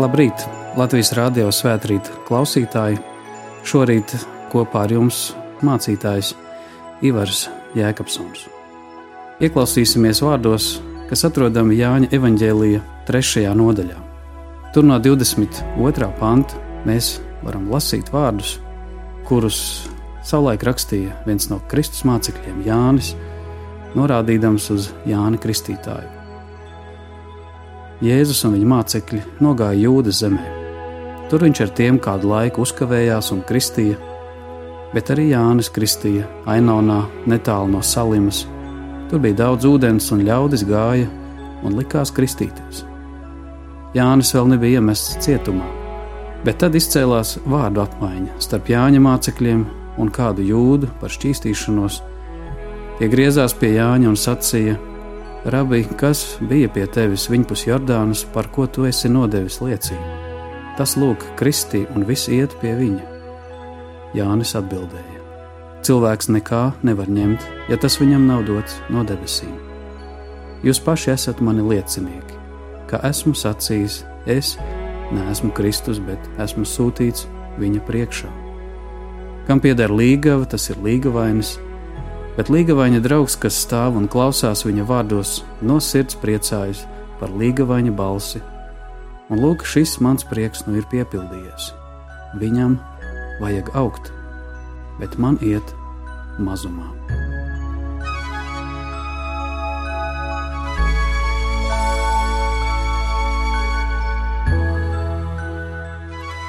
Labrīt, Latvijas Rādio svētkrīt klausītāji! Šorīt kopā ar jums mācītājs Ivars Jēkabsons. Ieklausīsimies vārdos, kas atrodami Jāņa evanģēlīja 3. nodaļā. Tur no 22. panta mēs varam lasīt vārdus, kurus savulaik rakstīja viens no Kristus mācekļiem, Jānis, norādīdams uz Jāni Kristītāju. Jēzus un viņa mācekļi nogāja Jūdas zemē. Tur viņš ar tiem kādu laiku uzkavējās un kristīja, bet arī Jānis kristīja Ainonā netālu no Salimas. Tur bija daudz ūdens un ļaudis gāja un likās kristīties. Jānis vēl nebija iemests cietumā, bet tad izcēlās vārdu apmaiņa starp Jāņa mācekļiem un kādu jūdu par šķīstīšanos. Tie griezās pie Jāņa un sacīja: Rabi, kas bija pie tevis viņpus Jordānas, par ko tu esi nodevis liecību? Tas lūk, kristī un viss iet pie viņa. Jānis atbildēja: Cilvēks nekā nevar ņemt, ja tas viņam nav dots no debesīm. Jūs paši esat mani liecinieki, ka esmu sacījis, es neesmu Kristus, bet esmu sūtīts viņa priekšā. Kam pieder līgava, tas ir līgavainis, bet līgavaņa draugs, kas stāv un klausās viņa vārdos, no sirds priecājas par līgavaņa balsi. Un lūk, šis mans prieks nu ir piepildījies. Viņam vajag augt, bet man iet mazumā.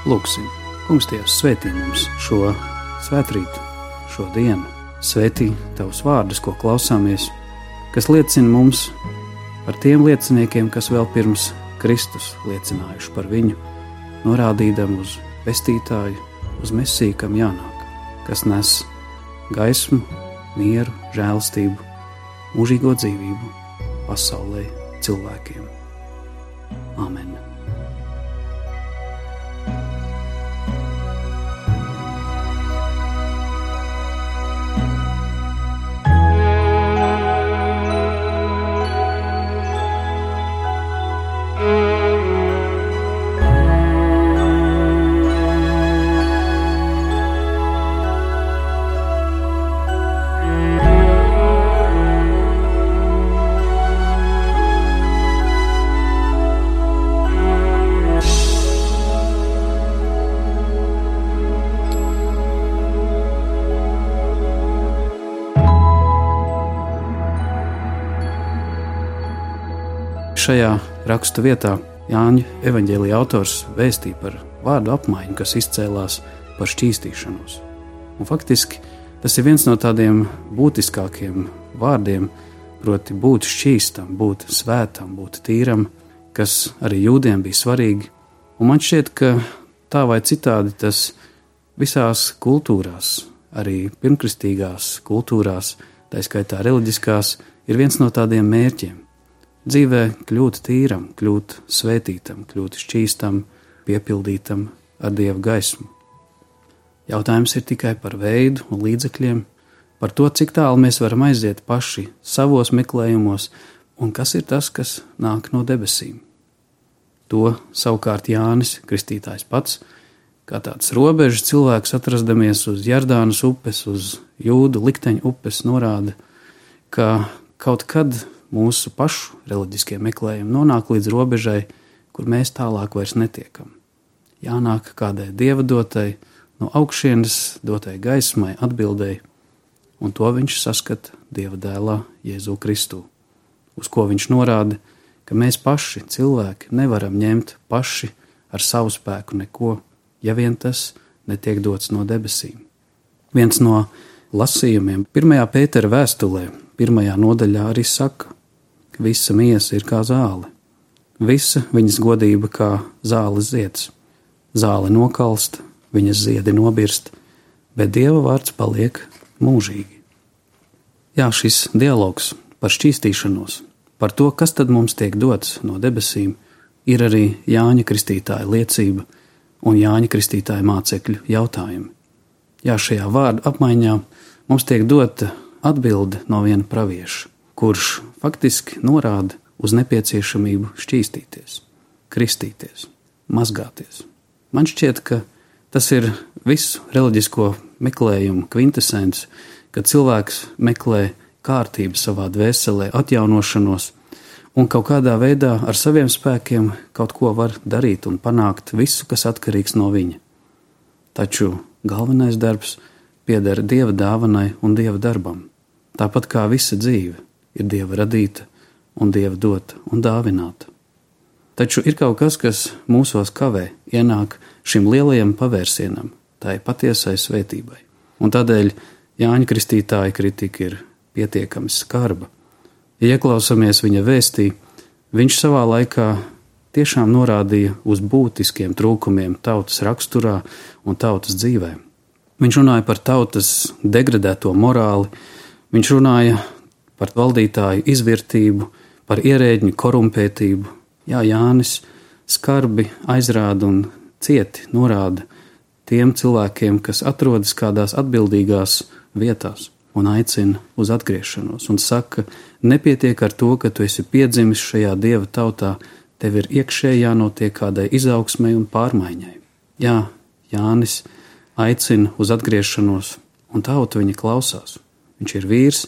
Lūksim, Kungs, Dievs, svētī mums šo svētrītu, šo dienu. Svētī tavus vārdus, ko klausāmies, kas liecina mums par tiem lieciniekiem, kas vēl pirms Kristus liecinājuši par viņu, norādīdam uz pestītāju, uz mesiju, kam jānāk, kas nes gaismu, mieru, žēlstību, mūžīgo dzīvību pasaulē cilvēkiem. Amen! Šajā rakstu vietā Jāņa evanģēlīja autors vēstīja par vārdu apmaiņu, kas izcēlās par šķīstīšanos. Un faktiski tas ir viens no tādiem būtiskākiem vārdiem, proti, būt šķīstam, būt svētam, būt tīram, kas arī jūdiem bija svarīgi. Un man šķiet, ka tā vai citādi tas visās kultūrās, arī pirmkristīgās kultūrās, tā skaitā reliģiskās, ir viens no tādiem mērķiem dzīvē kļūt tīram, kļūt svētītam, kļūt šķīstam, piepildītam ar dievu gaismu. Jautājums ir tikai par veidu un līdzekļiem, par to, cik tālu mēs varam aiziet paši savos meklējumos, un kas ir tas, kas nāk no debesīm. To savukārt Jānis Kristītājs pats, kā tāds robežs cilvēks atrastamies uz Jardānas upes, uz Jūdu likteņu upes, norāda, ka kaut kad mūsu pašu reliģiskie meklējumi nonāk līdz robežai, kur mēs tālāk vairs netiekam. Jānāk kādai dieva dotai, no augšienes dotai gaismai, atbildēji, un to viņš saskata dieva dēlā Jēzu Kristu, uz ko viņš norāda, ka mēs paši, cilvēki, nevaram ņemt paši ar savu spēku neko, ja vien tas netiek dots no debesīm. Viens no lasījumiem, pirmajā Pētera vēstulē, pirmajā nodaļā arī saka, visa miesa ir kā zāle. Visa viņas godība kā zāles zieds. Zāle nokalst, viņas ziedi nobirst, bet dieva vārds paliek mūžīgi. Jā, šis dialogs par šķīstīšanos, par to, kas tad mums tiek dots no debesīm, ir arī Jāņa Kristītāja liecība un Jāņa Kristītāja mācekļu jautājumi. Jā, šajā vārdu apmaiņā mums tiek dota atbilde no viena pravieša kurš faktiski norāda uz nepieciešamību šķīstīties, kristīties. mazgāties. Man šķiet, ka tas ir visu reliģisko meklējumu kvintessence, kad cilvēks meklē kārtību savā dvēselē, atjaunošanos, un kaut kādā veidā ar saviem spēkiem kaut ko var darīt un panākt visu, kas atkarīgs no viņa. Taču galvenais darbs pieder dieva dāvanai un dieva darbam. Tāpat kā visa dzīve ir dieva radīta un dieva dota un dāvināta. Taču ir kaut kas, kas mūsos kavē ienāk šim lielajam pavērsienam, tai patiesai svētībai. Un tādēļ Jāņa Kristītāja kritika ir pietiekami skarba. Ja ieklausāmies viņa vēstī, viņš savā laikā tiešām norādīja uz būtiskiem trūkumiem tautas raksturā un tautas dzīvē. Viņš runāja par tautas degradēto morāli, viņš runāja par valdītāju izvērtību, par ierēģiņu korumpētību. Jā, Jānis skarbi aizrāda un cieti norāda tiem cilvēkiem, kas atrodas kādās atbildīgās vietās un aicina uz atgriešanos un saka, nepietiek ar to, ka tu esi piedzimis šajā dieva tautā, tev ir iekšēji jānotiek kādai izaugsmai un pārmaiņai. Jā, Jānis aicina uz atgriešanos, un tauta viņa klausās. Viņš ir vīrs,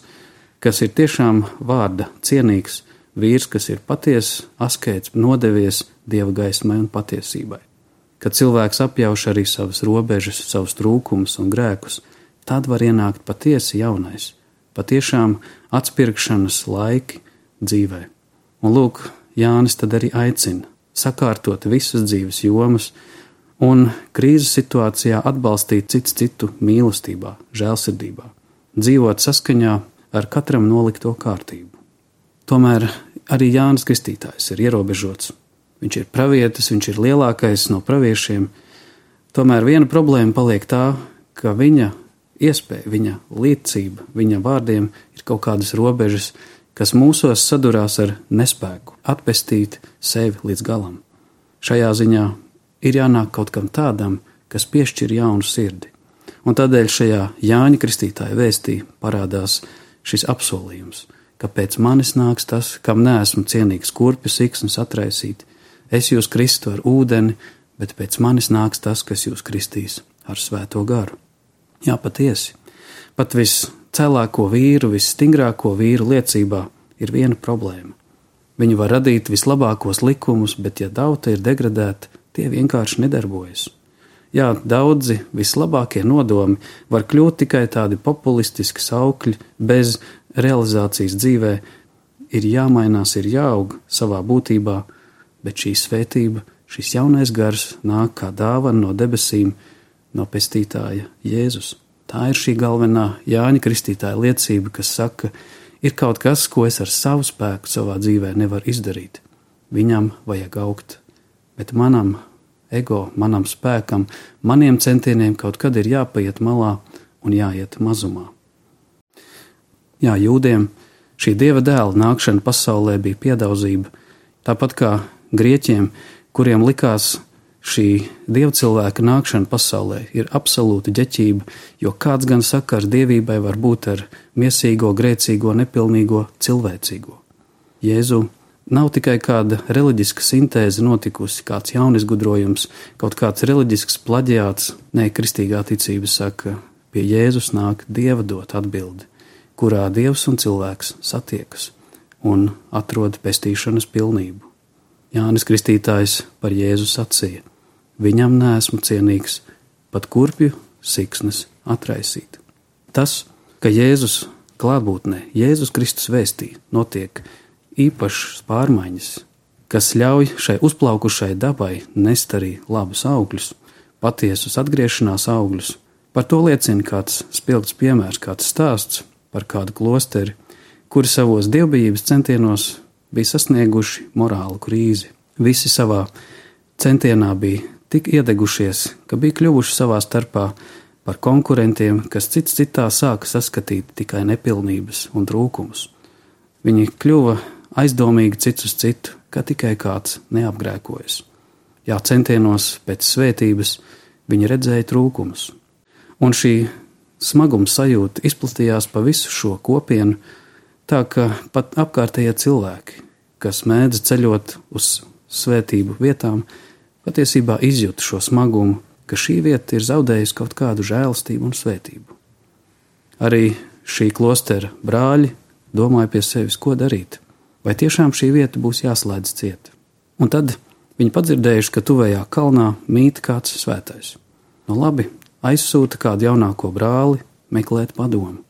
kas ir tiešām vārda cienīgs, vīrs, kas ir patiesa, askēts, nodevies dieva gaismai un patiesībai. Kad cilvēks apjauš arī savas robežas, savus trūkumus un grēkus, tad var ienākt patiesi jaunais, patiešām atspirkšanas laiki dzīvē. Un lūk, Jānis tad arī aicina sakārtot visas dzīves jomas un krīzes situācijā atbalstīt cits citu mīlestībā, žēlsirdībā, dzīvot saskaņā ar katram nolikto kārtību. Tomēr arī Jānis Kristītājs ir ierobežots. Viņš ir pravietis, viņš ir lielākais no praviešiem. Tomēr viena problēma paliek tā, ka viņa iespēja, viņa līdzība, viņa vārdiem ir kaut kādas robežas, kas mūsos sadurās ar nespēku atpestīt sevi līdz galam. Šajā ziņā ir jānāk kaut kam tādam, kas piešķir jaunu sirdi. Un tādēļ šajā Jāņa Kristītāja vēstī parādās šis apsolījums – ka pēc manis nāks tas, kam neesmu cienīgs kurpes siksnas atraisīt. Es jūs kristu ar ūdeni, bet pēc manis nāks tas, kas jūs kristīs ar svēto garu. Jā, patiesi, pat viscelāko vīru, visstingrāko vīru liecībā ir viena problēma. Viņi var radīt vislabākos likumus, bet ja tauta ir degradēta, tie vienkārši nedarbojas. Jā, daudzi vislabākie nodomi var kļūt tikai tādi populistiski saukļi bez realizācijas dzīvē ir jāmainās, ir jāaug savā būtībā, bet šī svētība, šis jaunais gars nāk kā dāvana no debesīm, no pestītāja Jēzus. Tā ir šī galvenā Jāņa Kristītāja liecība, kas saka, ir kaut kas, ko es ar savu spēku savā dzīvē nevaru izdarīt. Viņam vajag augt, bet manam ego, manam spēkam, maniem centieniem kaut kad ir jāpaiet malā un jāiet mazumā. Jā, jūdiem šī dieva dēla nākšana pasaulē bija piedauzība, tāpat kā grieķiem, kuriem likās šī dievcilvēka nākšana pasaulē ir absolūta ģeķība, jo kāds gan sakars dievībai var būt ar miesīgo, grēcīgo, nepilnīgo, cilvēcīgo. Jēzu nav tikai kāda reliģiska sintēze notikusi, kāds jaunizgudrojums, kaut kāds reliģisks plaģiāts, nē, kristīgā ticība saka, pie Jēzus nāk dieva dot atbildi kurā dievs un cilvēks satiekas un atrod pestīšanas pilnību. Jānis Kristītājs par Jēzu sacīja: Viņam neesmu cienīgs pat kurpju siksnas atraisīt. Tas, ka Jēzus klātbūtnē, Jēzus Kristus vēstī notiek īpašas pārmaiņas, kas ļauj šai uzplaukušai dabai nest arī labus augļus, patiesus atgriešanās augļus. Par to liecina kāds spilgts piemērs, kāds stāsts par kādu klosteri, kuri savos dievbijības centienos bija sasnieguši morālu krīzi. Visi savā centienā bija tik iedegušies, ka bija kļuvuši savā starpā par konkurentiem, kas cits citā sāka saskatīt tikai nepilnības un trūkumus. Viņi kļuva aizdomīgi cits uz citu, ka tikai kāds neapgrēkojas. Jā, centienos pēc svētības viņi redzēja trūkumus. Un šī smaguma sajūta izplatījās pa visu šo kopienu, tā ka pat apkārtējie cilvēki, kas mēdz ceļot uz svētību vietām, patiesībā izjūtu šo smagumu, ka šī vieta ir zaudējusi kaut kādu žēlastību un svētību. Arī šī klostera brāļi domāja pie sevis, ko darīt, vai tiešām šī vieta būs jāslēdz ciet. Un tad viņi padzirdējuši, ka tuvējā kalnā mīt kāds svētais. Nu labi, aizsūta kādu jaunāko brāli meklēt padomu.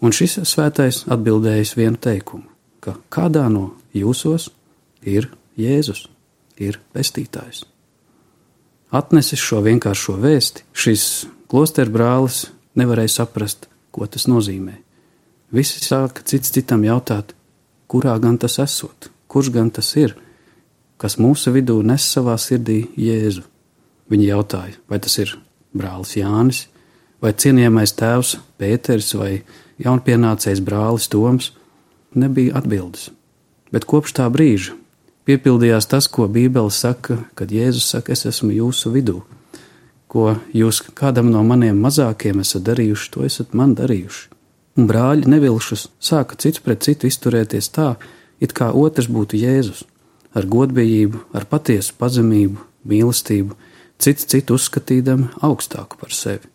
Un šis svētais atbildējis vienu teikumu, ka kādā no jūsos ir Jēzus, ir pestītājs. Atnesis šo vienkāršo vēsti, šis klosteru brālis nevarēja saprast, ko tas nozīmē. Visi sāka cits citam jautāt, kurā gan tas esot, kurš gan tas ir, kas mūsu vidū nes savā sirdī Jēzu. Viņi jautāja, vai tas ir brālis Jānis, vai cienījamais tēvs Pēters vai jaunpienācējs brālis Toms. Nebija atbildes. Bet kopš tā brīža piepildījās tas, ko Bībele saka, kad Jēzus saka, es esmu jūsu vidū. Ko jūs kādam no maniem mazākiem esat darījuši, to esat man darījuši. Un brāļi nevilšus sāka cits pret citu izturēties tā, it kā otrs būtu Jēzus, ar godbijību, ar patiesu pazemību, mīlestību, cits citu uzskatīdami augstāku par sevi.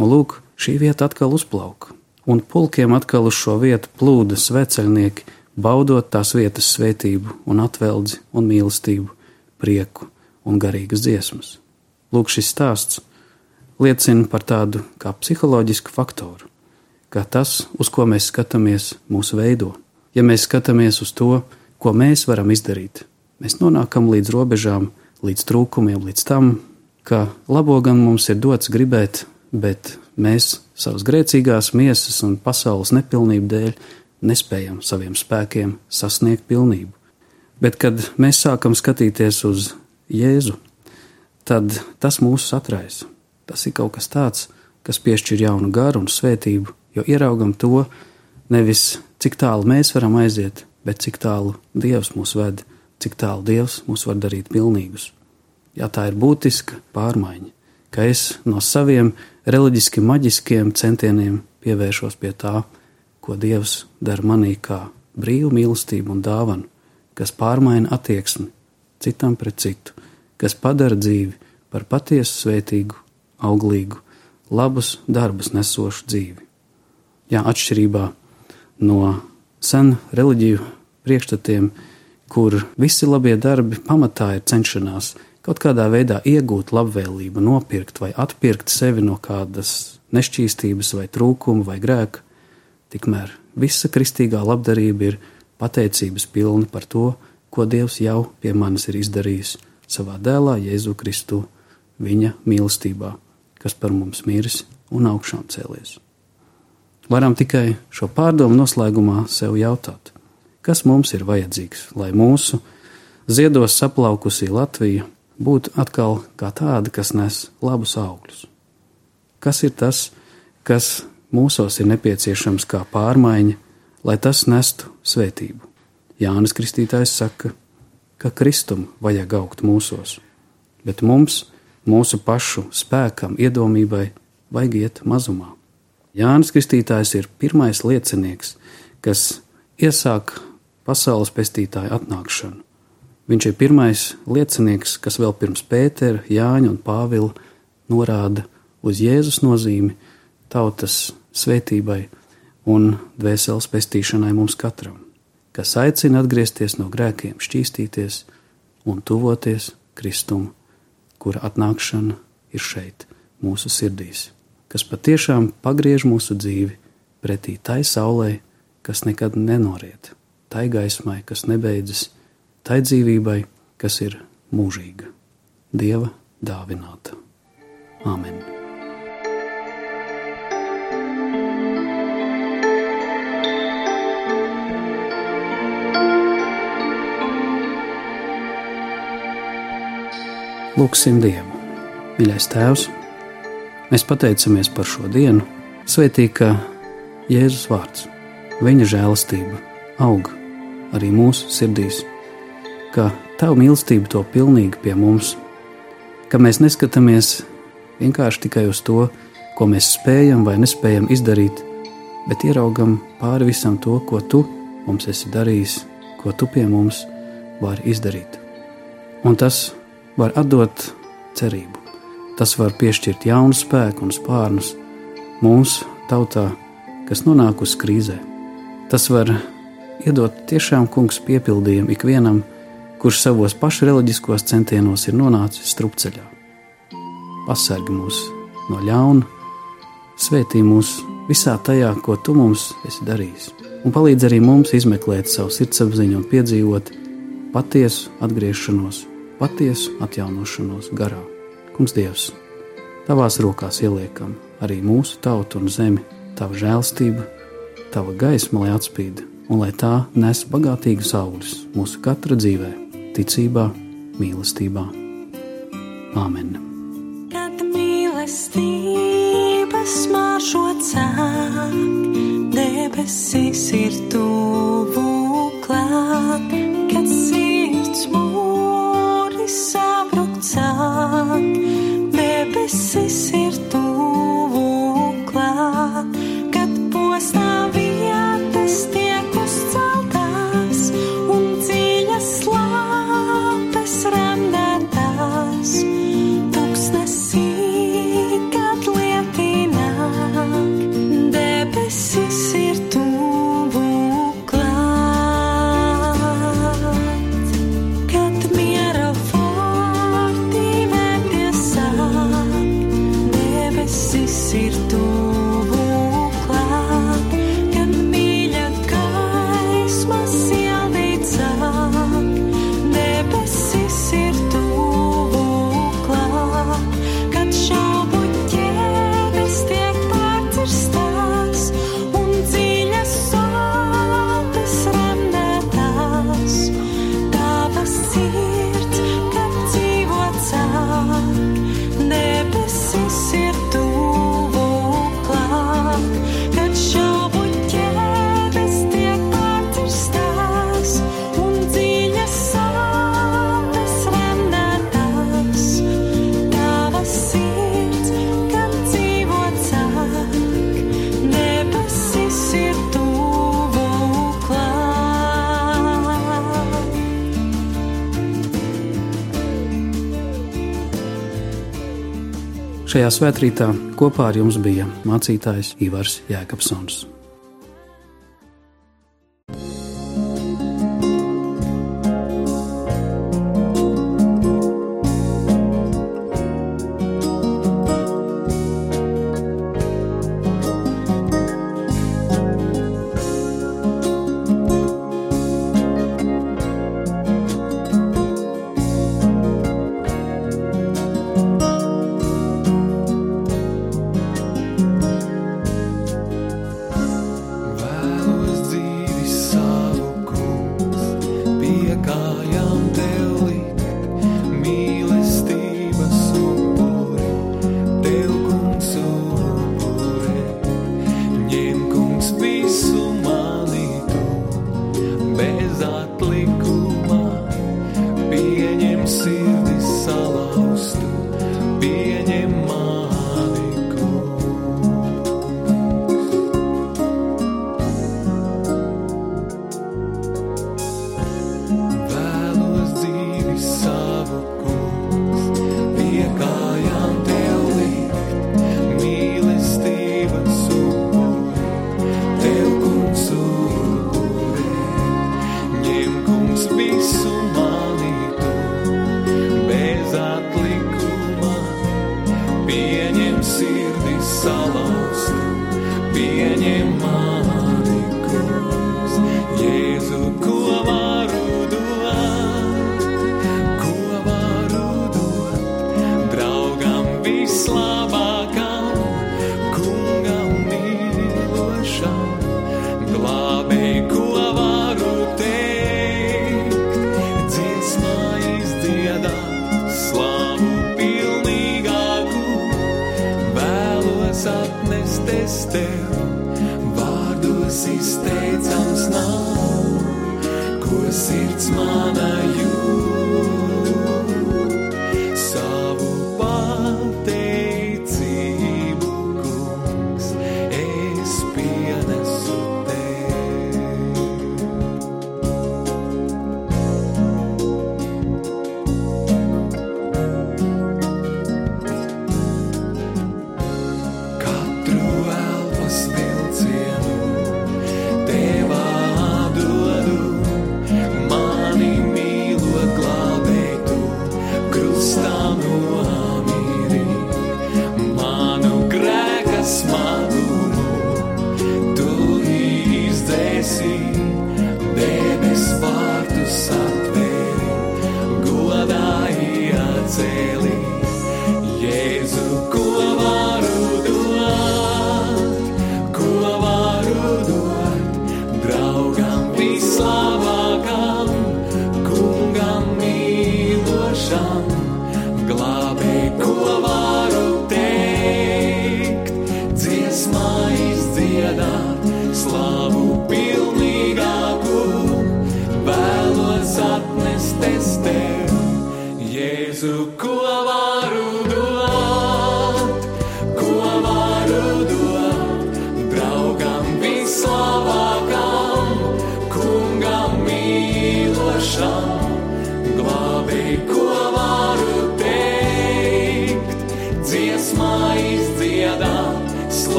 Un lūk, šī vieta atkal uzplauka, un pulkiem atkal uz šo vietu plūda sveceļnieki, baudot tās vietas svētību un atveldzi un mīlestību, prieku un garīgas dziesmas. Lūk, šis stāsts liecina par tādu kā psiholoģisku faktoru, ka tas, uz ko mēs skatāmies, mūs veido. Ja mēs skatāmies uz to, ko mēs varam izdarīt, mēs nonākam līdz robežām, līdz trūkumiem, līdz tam, ka labo gan mums ir dots gribēt, bet mēs savas grēcīgās miesas un pasaules nepilnību dēļ nespējam saviem spēkiem sasniegt pilnību. Bet, kad mēs sākam skatīties uz Jēzu, tad tas mūs satraisa. Tas ir kaut kas tāds, kas piešķir jaunu garu un svētību, jo ieraugam to nevis cik tālu mēs varam aiziet, bet cik tālu Dievs mūs ved, cik tālu Dievs mūs var darīt pilnīgus. Jā, tā ir būtiska pārmaiņa, ka es no saviem reliģiski maģiskiem centieniem pievēršos pie tā, ko Dievs dara manī kā brīvu mīlestību un dāvanu, kas pārmaina attieksmi citam pret citu, kas padara dzīvi par patiesu, svētīgu, auglīgu, labus darbus nesošu dzīvi. Jā, atšķirībā no sen reliģiju priekšstatiem, kur visi labie darbi pamatā ir cenšanās kaut kādā veidā iegūt labvēlību, nopirkt vai atpirkt sevi no kādas nešķīstības vai trūkuma vai grēka, tikmēr visa kristīgā labdarība ir pateicības pilna par to, ko Dievs jau pie manis ir izdarījis savā dēlā, Jēzu Kristu, viņa mīlestībā, kas par mums miris un augšām cēlies. Varam tikai šo pārdomu noslēgumā sev jautāt, kas mums ir vajadzīgs, lai mūsu ziedos saplaukusī Latvija būtu atkal kā tāda, kas nes labus augļus. Kas ir tas, kas mūsos ir nepieciešams kā pārmaiņa, lai tas nestu svētību? Jānis Kristītājs saka, ka Kristum vajag augt mūsos, bet mums, mūsu pašu spēkam, iedomībai, vajag iet mazumā. Jānis Kristītājs ir pirmais liecinieks, kas iesāk pasaules pestītāju atnākšanu. Viņš ir pirmais liecinieks, kas vēl pirms Pētera, Jāņa un Pāvila norāda uz Jēzus nozīmi tautas svētībai un dvēseles pestīšanai mums katram, kas aicina atgriezties no grēkiem, šķīstīties un tuvoties Kristum, kura atnākšana ir šeit, mūsu sirdīs, kas patiešām pagriež mūsu dzīvi pretī tai saulē, kas nekad nenoriet, tai gaismai, kas nebeidzas tai dzīvībai, kas ir mūžīga, Dieva dāvināta. Āmen! Lūksim Dievu, mīļais Tēvs, mēs pateicamies par šo dienu, svētī, ka Jēzus vārds, viņa žēlastība aug arī mūsu sirdīs ka Tava mīlestība to pilnīgi pie mums, ka mēs neskatāmies vienkārši tikai uz to, ko mēs spējam vai nespējam izdarīt, bet ieraugam pāri visam to, ko Tu mums esi darījis, ko Tu pie mums vari izdarīt. Un tas var atdot cerību. Tas var piešķirt jaunu spēku un spārnus mūsu tautā, kas nonākusi krīzē. Tas var iedot tiešām kungs piepildījumu ikvienam, kurš savos pašu reliģiskos centienos ir nonācis strupceļā. Pasargi mūs no ļauna, svētī mūs visā tajā, ko tu mums esi darījis, un palīdz arī mums izmeklēt savu sirdsapziņu un piedzīvot patiesu atgriešanos, patiesu atjaunošanos garā. Kungs, Dievs, tavās rokās ieliekam arī mūsu tautu un zemi, tava žēlstība, tava gaisma, lai atspīd, un lai tā nes bagātīgus augļus mūsu katra dzīvē, ticībā, mīlestībā. Āmen! Kad mīlestība smaržo cāk, debesis ir tuvu klāt, Šajā svētkrītā kopā ar jums bija mācītājs Ivars Jēkabsons.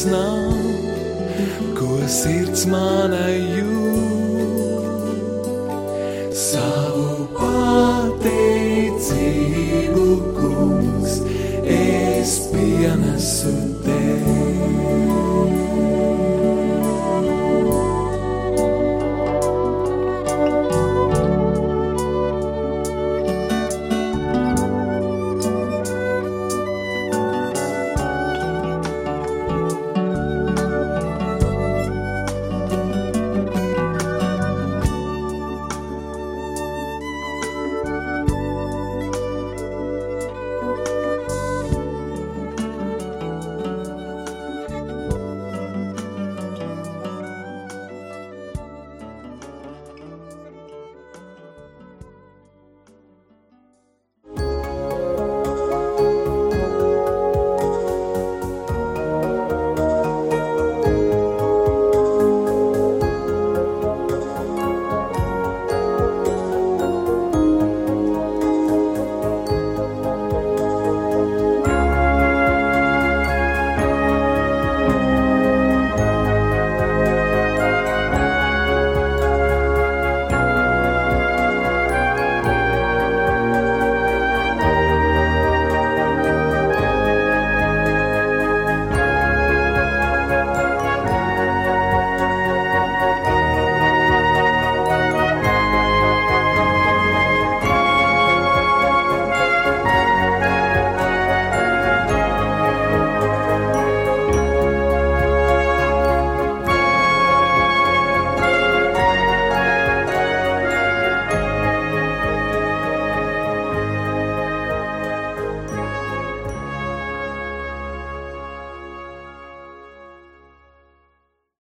Izteicams nav, ko sirds mana jūt.